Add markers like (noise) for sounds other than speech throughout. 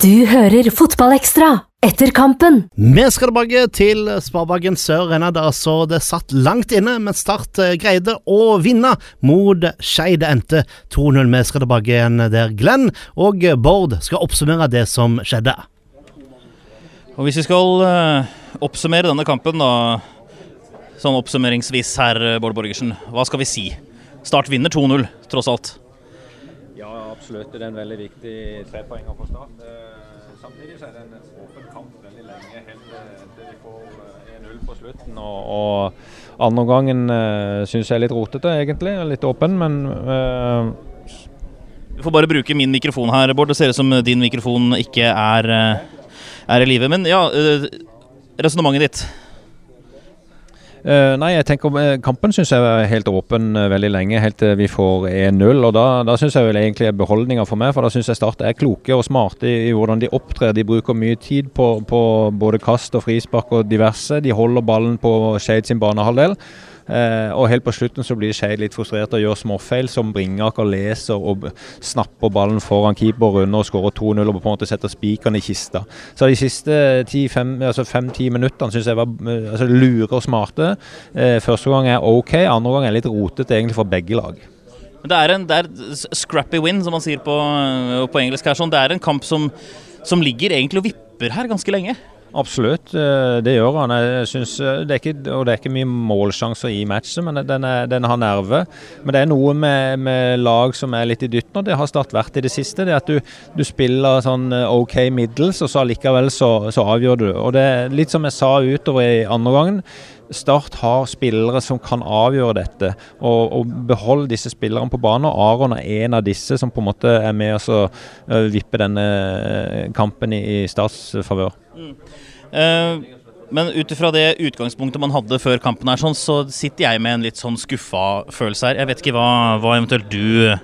Du hører Fotballekstra etter kampen. Vi skal tilbake til Sparebanken Sør Arena, der så det satt langt inne, men Start eh, greide å vinne mot Skei. Det endte 2-0. Vi skal tilbake igjen der Glenn og Bård skal oppsummere det som skjedde. Og Hvis vi skal uh, oppsummere denne kampen, da, sånn oppsummeringsvis her, Bård Borgersen, hva skal vi si? Start vinner 2-0, tross alt. Ja, absolutt. Det er en veldig viktig trepoenger for Start. Eh, samtidig så er det en åpen kamp veldig lenge, helt til de får 1-0 på slutten. Og, og andre gangen uh, syns jeg er litt rotete, egentlig. Litt åpen, men uh, Du får bare bruke min mikrofon her, Bård. Det ser ut som din mikrofon ikke er, er i live. Men ja, resonnementet ditt. Uh, nei, jeg tenker Kampen syns jeg er helt åpen uh, veldig lenge, helt til vi får 1-0. og Da, da syns jeg vel egentlig er beholdninga for meg. for Da syns jeg Start er kloke og smarte i, i, hvordan de opptrer. De bruker mye tid på, på både kast og frispark og diverse. De holder ballen på Skeid sin banehalvdel. Eh, og helt på slutten så blir Skeid litt frustrert og gjør småfeil, som Bringaker leser og snapper ballen foran keeper under og skårer 2-0 og på en måte setter spikeren i kista. Så de siste fem-ti altså minuttene syns jeg var altså, lure og smarte. Eh, første gang er OK, andre gang er litt rotete egentlig for begge lag. Det er en det er scrappy win, som man sier på, på engelsk her. Sånn. Det er en kamp som, som ligger egentlig og vipper her ganske lenge. Absolutt, eh, det gjør han. Jeg synes, eh, det er ikke, og det er ikke mye målsjanser i matchen, men den, er, den har nerve. Men det er noe med, med, lag som er litt i dytten, og det har Start vært i det siste. Det at du, du spiller sånn eh, OK middels, og så allikevel så, så, avgjør du. Og det er litt som jeg sa utover i andre gangen. Start har spillere som kan avgjøre dette, og, og beholde disse spillerne på banen. og Aron er en av disse som på en måte er med å vippe denne kampen i, i Starts favør. Mm. Uh, men ut ifra det utgangspunktet man hadde før kampen, her, sånn, så sitter jeg med en litt sånn skuffa følelse her. Jeg vet ikke hva, hva eventuelt du,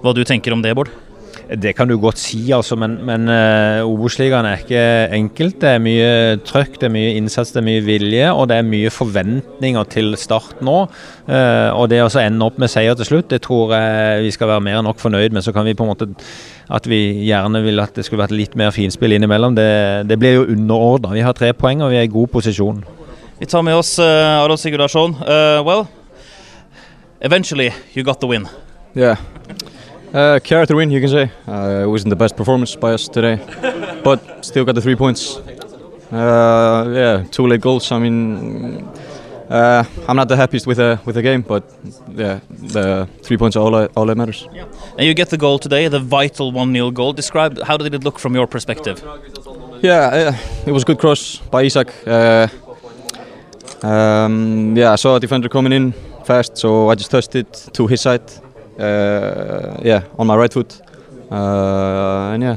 hva du tenker om det, Bård? Det kan du godt si, altså, men, men uh, Obos-ligaen er ikke enkelt. Det er mye trøkk, det er mye innsats, det er mye vilje, og det er mye forventninger til Start nå. Uh, og det å ende opp med seier til slutt, det tror jeg vi skal være mer enn nok fornøyd med. Så kan vi på en måte at vi gjerne vil at det skulle vært litt mer finspill innimellom. Det, det blir jo underordna. Vi har tre poeng og vi er i god posisjon. Vi tar med oss uh, Aron Sigurdarsson. Uh, well, eventually you got the win. Yeah. Uh, character win, you can say. Uh, it wasn't the best performance by us today, (laughs) but still got the three points. Uh, yeah, two late goals. I mean, uh, I'm not the happiest with the with the game, but yeah, the three points are all that, all that matters. Yeah. And you get the goal today, the vital one 0 goal. Describe how did it look from your perspective? Yeah, it was a good cross by Isak. Uh, um, yeah, I saw a defender coming in fast, so I just touched it to his side. Uh, yeah, on my right foot, uh, and yeah,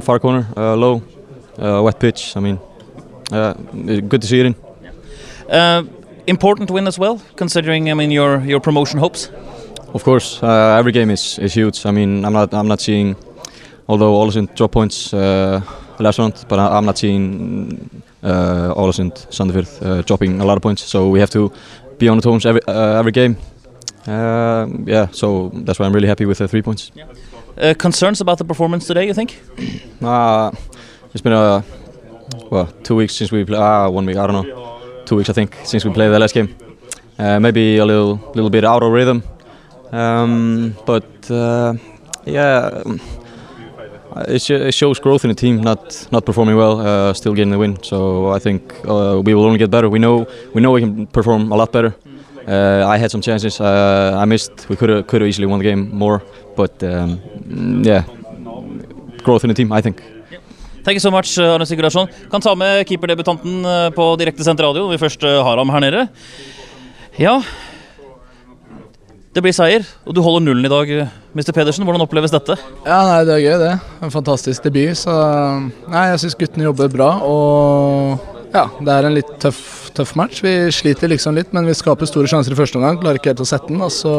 far corner, uh, low, wet pitch. I mean, good to see it in important win as well, considering I mean your your promotion hopes. Of course, every game is, is huge. I mean, I'm not I'm not seeing, although Ålesund drop points last round, but I, am not seeing uh, Ålesund Sandefjord uh, dropping a lot of points. So we have to be on the tones every uh, every game. Uh, yeah, so that's why I'm really happy with the three points. Yeah. Uh, concerns about the performance today? You think? (clears throat) uh, it's been a well two weeks since we played. Ah, one week. I don't know two weeks, I think, since we played the last game. Uh, maybe a little, little bit out of rhythm, um, but uh, yeah, um, it, sh it, shows growth in the team. Not not performing well, uh, still getting the win. So I think uh, we will only get better. We know we know we can perform a lot better. Uh, I had some chances. Uh, I missed. We could have could have easily won the game more, but um, yeah, growth in the team. I think. Thank you so much, uh, Arne Sigurdarsson. Kan ta med keeperdebutanten uh, på direktesendt radio når vi først uh, har ham her nede. Ja, det blir seier, og du holder nullen i dag, Mr. Pedersen. Hvordan oppleves dette? Ja, nei, Det er gøy, det. En fantastisk debut. Så nei, jeg syns guttene jobber bra. Og ja, det er en litt tøff, tøff, match. Vi sliter liksom litt, men vi skaper store sjanser i første omgang. Klarer ikke helt å sette den. Og så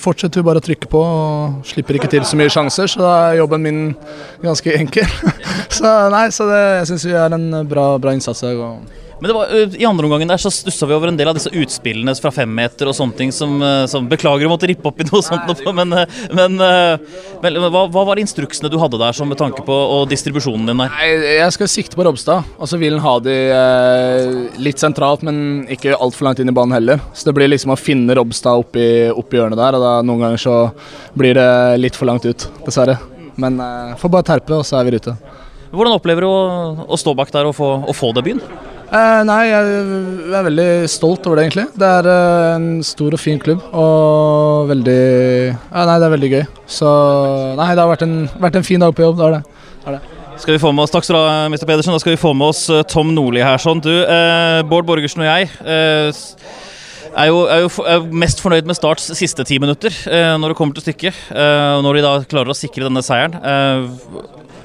fortsetter vi bare å trykke på og slipper ikke til så mye sjanser, så da er jobben min ganske enkel. (laughs) så nei, så det, jeg syns vi er en bra, bra innsats i dag. Men det var, i andre omgangen der så stussa vi over en del av disse utspillene fra femmeter og sånne ting som, som Beklager å måtte rippe opp i noe sånt, Nei, men, men, men hva, hva var instruksene du hadde der som med tanke på og distribusjonen din der? Nei, jeg skal sikte på Robstad, og så vil han ha de eh, litt sentralt, men ikke altfor langt inn i banen heller. Så det blir liksom å finne Robstad oppi, oppi hjørnet der, og da noen ganger så blir det litt for langt ut, dessverre. Men eh, får bare terpe, og så er vi i rute. Hvordan opplever du å, å stå bak der og få, å få debuten? Eh, nei, jeg er veldig stolt over det, egentlig. Det er eh, en stor og fin klubb, og veldig eh, Nei, det er veldig gøy. Så nei, det har vært en, vært en fin dag på jobb, det er det. det, er det. Skal vi få med oss, Takk skal du ha, Mr. Pedersen. Da skal vi få med oss eh, Tom Nordli her. sånn. Du, eh, Bård Borgersen og jeg eh, er jo, er jo er mest fornøyd med Starts siste ti minutter, når det kommer til stykket. Når de da klarer å sikre denne seieren.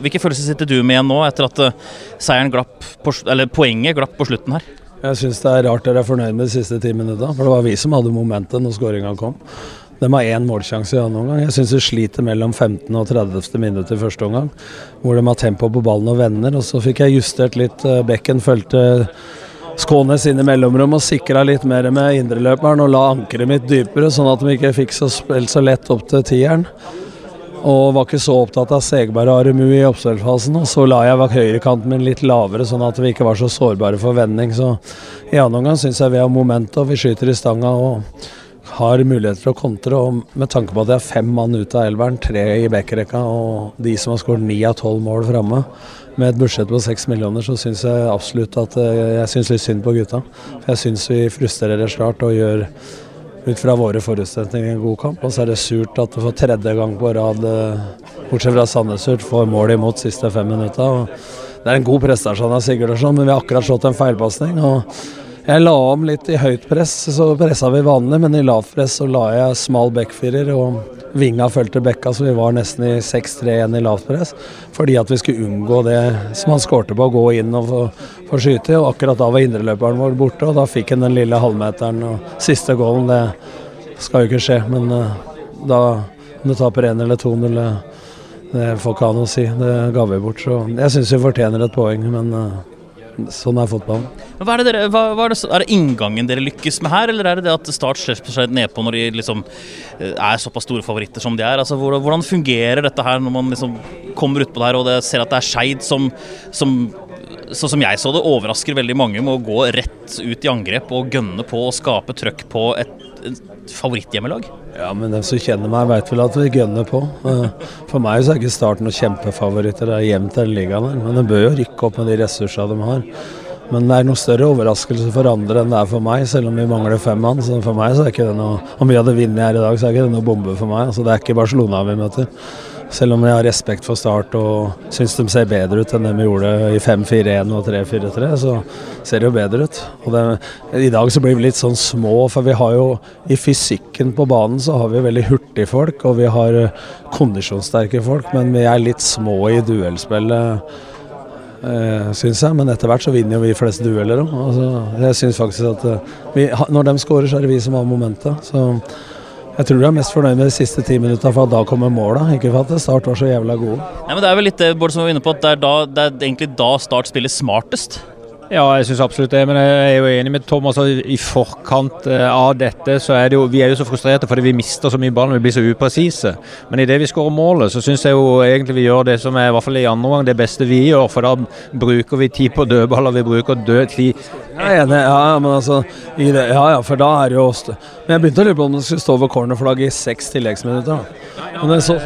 Hvilke følelser sitter du med igjen nå, etter at eh, seieren glapp på, eller poenget glapp på slutten her? Jeg syns det er rart dere er fornøyd med de siste ti minutta, for det var vi som hadde momentet når skåringa kom. De har én målsjanse i annen omgang. Jeg syns de sliter mellom 15. og 30. minutt i første omgang, hvor de har tempo på ballen og vender. Og så fikk jeg justert litt. eh, Bekken fulgte Skånes inn i mellomrom og sikra litt mer med indreløperen og la ankeret mitt dypere, sånn at de ikke fikk så spilt så lett opp til tieren. Og var ikke så opptatt av Segberg og Aremu i oppstartsfasen. Og så la jeg høyrekanten min litt lavere, sånn at vi ikke var så sårbare for vending. Så i annen omgang syns jeg vi har moment og vi skyter i stanga og har muligheter til å kontre. Og med tanke på at jeg har fem mann ut av elveren, tre i backrekka og de som har skåret ni av tolv mål framme, med et budsjett på seks millioner, så syns jeg absolutt at eh, jeg syns litt synd på gutta. For jeg syns vi frustrerer snart og gjør ut fra våre forutsetninger en god kamp. Og så er det surt at du for tredje gang på rad, eh, bortsett fra Sandnes Urt, får mål imot siste fem minutta. Det er en god prestasjon av Sigurdsson, men vi har akkurat slått en feilpasning. Jeg la om litt i høyt press, så pressa vi vanlig, men i lavt press så la jeg smal backfirer og vinga fulgte bekka, så vi var nesten i 6-3-1 i lavt press. Fordi at vi skulle unngå det som han skårte på, å gå inn og få, skyte. Og akkurat da var indreløperen vår borte, og da fikk han den lille halvmeteren og siste goalen. Det skal jo ikke skje, men eh, da om du taper 1 eller 2-0, det, det får ikke han å si. Det ga vi bort. Så jeg syns vi fortjener et poeng, men eh, sånn er fotballen. Men Hva er, det dere, hva, hva er, det, er det inngangen dere lykkes med her, eller er det det at Start slipper seg nedpå når de liksom eh, er såpass store favoritter som de er? Altså, hvordan, fungerer dette her når man liksom kommer utpå der og det, ser at det er Skeid som, som Sånn som jeg så det, overrasker veldig mange med å gå rett ut i angrep og gønne på å skape trøkk på et, et favoritthjemmelag. Ja, men den som kjenner meg, veit vel at vi gønner på. Eh, For meg så er ikke Start noen kjempefavoritter. Det er jevnt den ligaen her. Men den bør jo rykke opp med de ressursene de har. Men det er noe større overraskelse for andre enn det er for meg, selv om vi mangler fem mann. Så for meg så er ikke det noe Om vi hadde vunnet her i dag, så er ikke det noe bombe for meg. Altså, det er ikke Barcelona vi møter. Selv om jeg har respekt for Start og syns de ser bedre ut enn det vi gjorde i 5-4-1 og 3-4-3, så ser det jo bedre ut. Det, I dag så blir vi litt sånn små, for vi har jo i fysikken på banen så har vi veldig hurtige folk, og vi har eh, kondisjonssterke folk, men vi er litt små i duellspillet. Eh, syns jeg, men etter hvert så vinner jo vi flest dueller òg. Altså, jeg syns faktisk at eh, vi, når de skårer, så er det vi som har momentet. Så jeg tror du er mest fornøyd med de siste ti minutta, for at da kommer måla. Ikke for at Start var så jævla gode. Nei, men Det er vel litt det Bård som var inne på, at det er, da, det er egentlig da Start spiller smartest. Ja, jeg syns absolutt det. Men jeg er jo enig med Tom. Altså, I forkant eh, av dette så er det jo Vi er jo så frustrerte fordi vi mister så mye ball og vi blir så upresise. Men idet vi skårer målet, så syns jeg jo egentlig vi gjør det som er i hvert fall i andre omgang det beste vi gjør. For da bruker vi tid på dødballer, vi bruker død tid. Jeg er enig, ja, ja, men altså i det, Ja ja, for da er det jo Men jeg begynte å lure på om det skulle stå over cornerflagget i seks tilleggsminutter. da. Men det er så,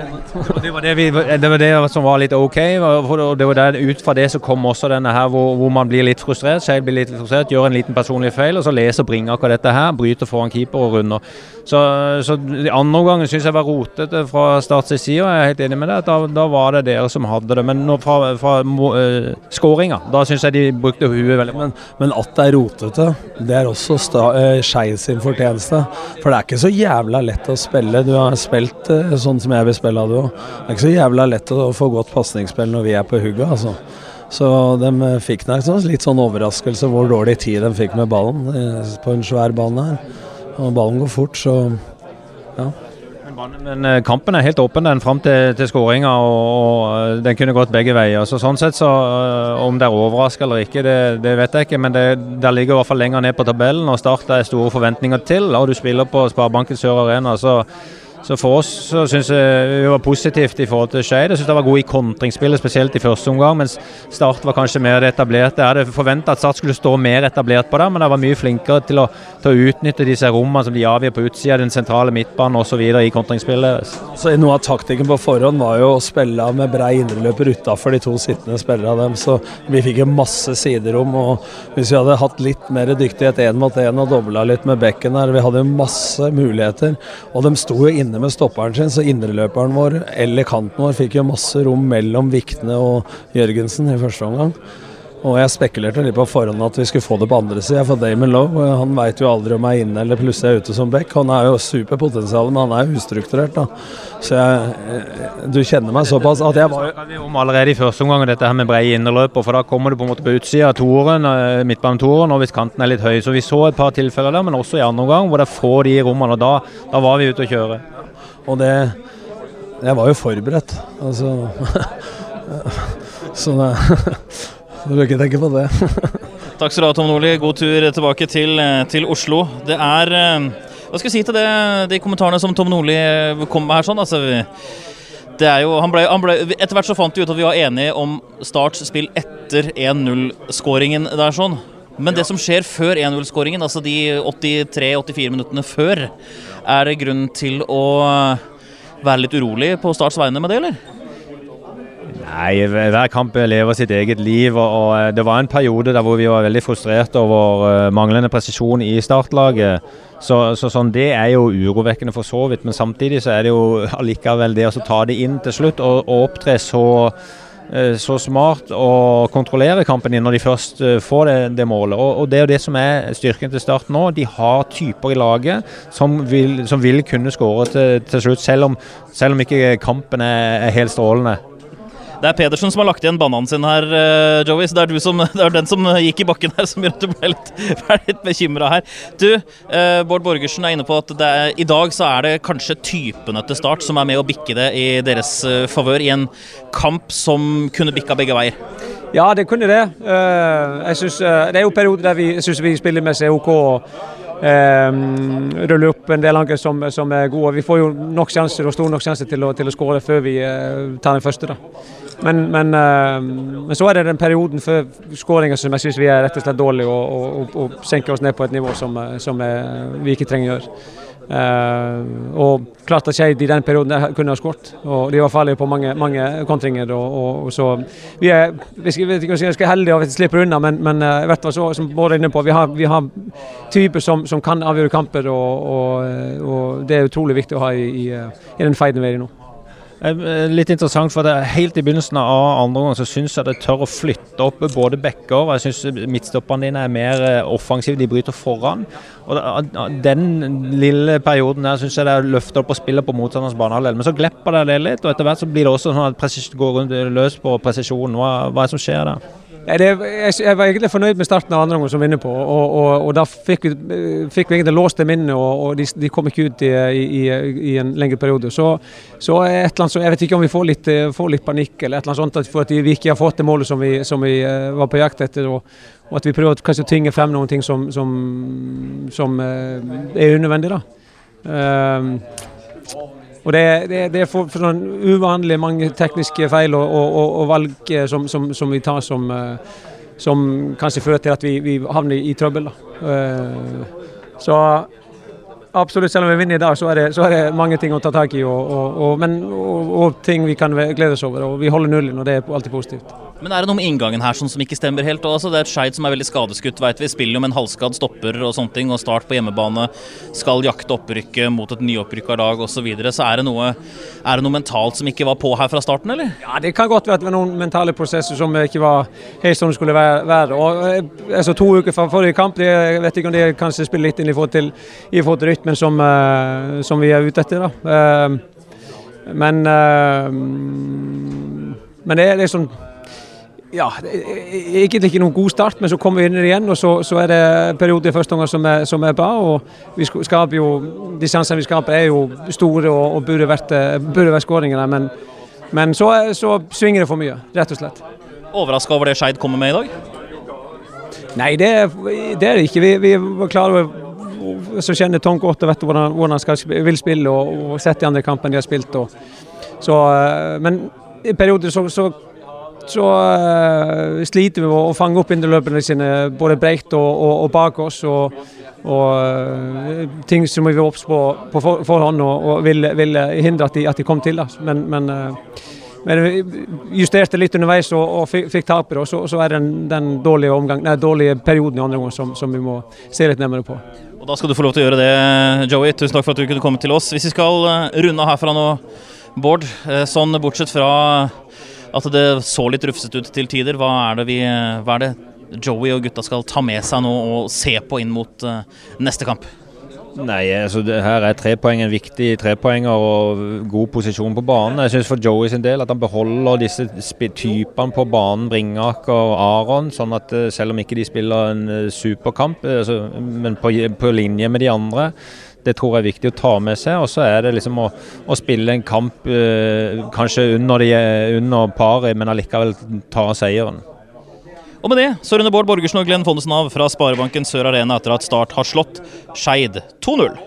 Det var det, vi, det var det som var litt ok. og det var der, Ut fra det så kom også denne her hvor, hvor man blir litt frustrert. Skeid blir litt frustrert, gjør en liten personlig feil, og så leser Bringaker dette her. Bryter foran keeper og runder. Så, så de andre omgangen syns jeg var rotete fra Start sin side, og jeg er helt enig med deg. Da, da var det dere som hadde det. Men fra, fra uh, skåringa, da syns jeg de brukte huet veldig men, men at det er rotete, det er også eh, sin fortjeneste. For det er ikke så jævla lett å spille. Du har spilt uh, sånn som jeg vil spille, du òg. Det er ikke så jævla lett å få godt pasningsspill når vi er på hugget, altså. Så de eh, fikk nok sånn- litt sånn overraskelse hvor dårlig tid de fikk med ballen eh, på en svær bane her. Og ballen går fort, så Men Men eh, kampen er helt åpen den fram til, til skåringa, og, og eh, den kunne gått begge veier. Så sånn sett så eh, Om det er overraska eller ikke, det, det, vet jeg ikke. Men det der ligger i hvert fall lenger ned på tabellen, og Start er store forventninger til. Og du spiller på Sparebanken Sør Arena, så så for oss så syns jeg vi var positivt i forhold til Skeid. Jeg syns de var god i kontringsspillet, spesielt i første omgang, mens Start var kanskje mer etablert. Jeg hadde forventa at Start skulle stå mer etablert på det, men de var mye flinkere til å, til å utnytte disse rommene som de avgjør på utsida, den sentrale midtbanen osv. i kontringsspillet. Så Noe av taktikken på forhånd var jo å spille med brei indreløper utafor de to sittende spillerne dem, så vi fikk masse siderom. og Hvis vi hadde hatt litt mer dyktighet én mot én og dobla litt med bekken her, vi hadde masse muligheter. Og de sto jo inne inne med stopperen sin, så indreløperen vår eller kanten vår fikk jo masse rom mellom Vikne og Jørgensen i første omgang. Og jeg spekulerte litt på forhånd at vi skulle få det på andre sida, for Damon Lowe han veit jo aldri om jeg er inne eller plutselig er ute som back. Han er jo superpotensial, men han er jo ustrukturert, da. Så jeg, du kjenner meg såpass at jeg var vi om allerede i første omgang dette her med brede innerløper, for da kommer du på en måte på utsida av toeren, eh, midtbanetoeren, og hvis kanten er litt høy. Så vi så et par tilfeller der, men også i andre omgang hvor det er få de rommene. og da, da var vi ute å kjøre. Og det Jeg var jo forberedt, altså. (laughs) Så det (laughs) Du bør ikke tenke på det. (laughs) Takk skal du ha, Tom Nordli. God tur tilbake til, til Oslo. Det er eh, Hva skal jeg si til det, de kommentarene som Tom Nordli eh, kom med her? sånn, altså det er jo, han ble, han ble, etter hvert så fant vi ut at vi var enige om Starts spill etter 1-0-skåringen der. sånn. Men det som skjer før 1-0-skåringen, altså de 83-84 minuttene før, er det grunn til å være litt urolig på Starts vegne med det, eller? Nei, hver kamp lever sitt eget liv. og eh, Det var en periode der hvor vi var veldig frustrert over eh, manglende presisjon i startlaget. Så, så sånn, Det er jo urovekkende for så vidt, men samtidig så er det jo (laughs) allikevel det å ta det inn til slutt og, og opptre så så smart å kontrollere kampen når de først eh, får det, det målet. Og, og, Det er jo det som er styrken til Start nå. De har typer i laget som vil, som vil kunne skåre til, til, slutt, selv om, selv om ikke kampen er, er helt strålende. Det er Pedersen som har lagt igjen bananen sin her, uh, Joey. Så det er, som, (laughs) det er, den som gikk i bakken her som gjør at du ble litt, (laughs) litt bekymra her. Du, uh, Bård Borgersen er inne på at er, i dag så er det kanskje typene til Start som er med å bikke det i deres uh, favør i en kamp som kunne bikka begge veier. Ja, det kunne det. Jeg synes, det er jo perioder der vi syns vi spiller med COK. OK. Um, ruller opp en del angrep som, som, er gode. Vi får jo nok sjanser og store nok sjanser til å, til å skåre før vi uh, tar den første. da. Men, men, uh, men, så er det den perioden før skåringa som jeg syns vi er rett og slett dårlige og, og, og, og, senker oss ned på et nivå som, eh, som er, vi ikke trenger å gjøre. Uh, og klart at Skeid i den perioden kunne ha skåret. Og de var farlige på mange, mange kontringer. Og, og, så vi er, vi skal, vi skal vi heldige og slipper unna, men, men uh, hvert fall så, som Bård er inne på, vi har, vi har typer som, som, kan avgjøre kamper. Og, og, det er utrolig viktig å ha i, i, i den feiden vi er i nå. Eh, litt interessant, for det er Helt i begynnelsen av andre gang så syns jeg det tør å flytte opp både bekker. Jeg syns midtstopperne dine er mer eh, offensive, de bryter foran. Og Den lille perioden der syns jeg det er løfta opp og spiller på motstanderens banehalvdel. Men så glepper det litt, og etter hvert så blir det også sånn at går rundt løs på presisjonen. Hva, hva er det som skjer der? Jeg, var egentlig fornøyd med starten av andre omgang som vinner på. Og, og, og da fikk vi, fikk vi, egentlig låst dem inne, og, og de, de, kom ikke ut i, i, i en lengre periode. Så, så, annet, så jeg vet ikke om vi får litt, får litt panikk eller et eller annet sånt for at vi ikke har fått det målet som vi, som vi eh, var på jakt etter. Og, at vi prøver kanskje å tvinge frem noen ting som, som, som eh, er unødvendig. da. Um, og det, det, det er for, for sånn uvanlig mange tekniske feil og, og, og valg eh, som, som, som, vi tar som, eh, som kanskje fører til at vi, vi havner i, trøbbel. Uh, så absolutt, selv om vi vinner i dag, så er, det, så er det mange ting å ta tak i. Og, og, men, og, ting vi kan glede oss over. Og vi holder nullen, og det er alltid positivt. Men er det noe med inngangen her som ikke stemmer helt? Altså, det er et Skeid som er veldig skadeskutt, veit vi. Spiller jo med en halvskadd stopper og sånne ting. Og Start på hjemmebane skal jakte opprykket mot et nyopprykka lag osv. Så, så er det, noe, er det noe mentalt som ikke var på her fra starten, eller? Ja, det kan godt være at det var noen mentale prosesser som ikke var helt som det skulle være. Og, eh, altså, to uker fra forrige kamp, det, vet ikke om det kanskje spiller litt inn i forhold til, i forhold til rytmen som, uh, som, vi er ute etter. da. Uh, men men det er liksom ja, egentlig ikke noen god start, men så kommer vi inn igjen. og Så, så er det perioder i første omgang som, er- som er bra. og vi skaper jo, De sjansene vi skaper er jo store og, og burde vært, eh, burde vært skåringene. Men, men så, så svinger det for mye, rett og slett. Overraska over det Skeid kommer med i dag? Nei, det, det er det ikke. Vi, vi var klare over så kjenner Tom godt og vet hvordan, hvordan han skal, vil spille og, og sett de andre kampene de har spilt. Og, så, eh, men i perioder så, så, så uh, sliter vi med å fange opp indreløperne sine både bredt og, og, og bak oss. Og, og uh, ting som vi var obs på på for- forhånd og, og vil, vil hindre at de, at de kom til. Da. Men, men, uh, men vi justerte litt underveis og, fikk, tapere, og så, så er det den, den dårlige, omgang, nei, dårlige perioden i andre omgang som, som vi må se litt nærmere på. Og Da skal du få lov til å gjøre det, Joey. Tusen takk for at du kunne komme til oss. Hvis vi skal runde herfra nå, Bård. Sånn bortsett fra at det så litt rufsete ut til tider, hva er det, vi, hva er det Joey og gutta skal ta med seg nå og se på inn mot uh, neste kamp? Nei, altså det, her er trepoeng en viktig trepoenger og god posisjon på banen. Jeg syns for Joey sin del at han beholder disse typene på banen, Bringaker og Aron, sånn at eh, selv om ikke de spiller en eh, superkamp, eh, altså, men på, på linje med de andre, det tror jeg er viktig å ta med seg. Og så er det liksom å, å spille en kamp eh, kanskje under, de, under paret, men allikevel ta seieren. Og med det så runder Bård Borgersen og Glenn Fondesen av fra Sparebanken Sør Arena etter at Start har slått Skeid 2-0.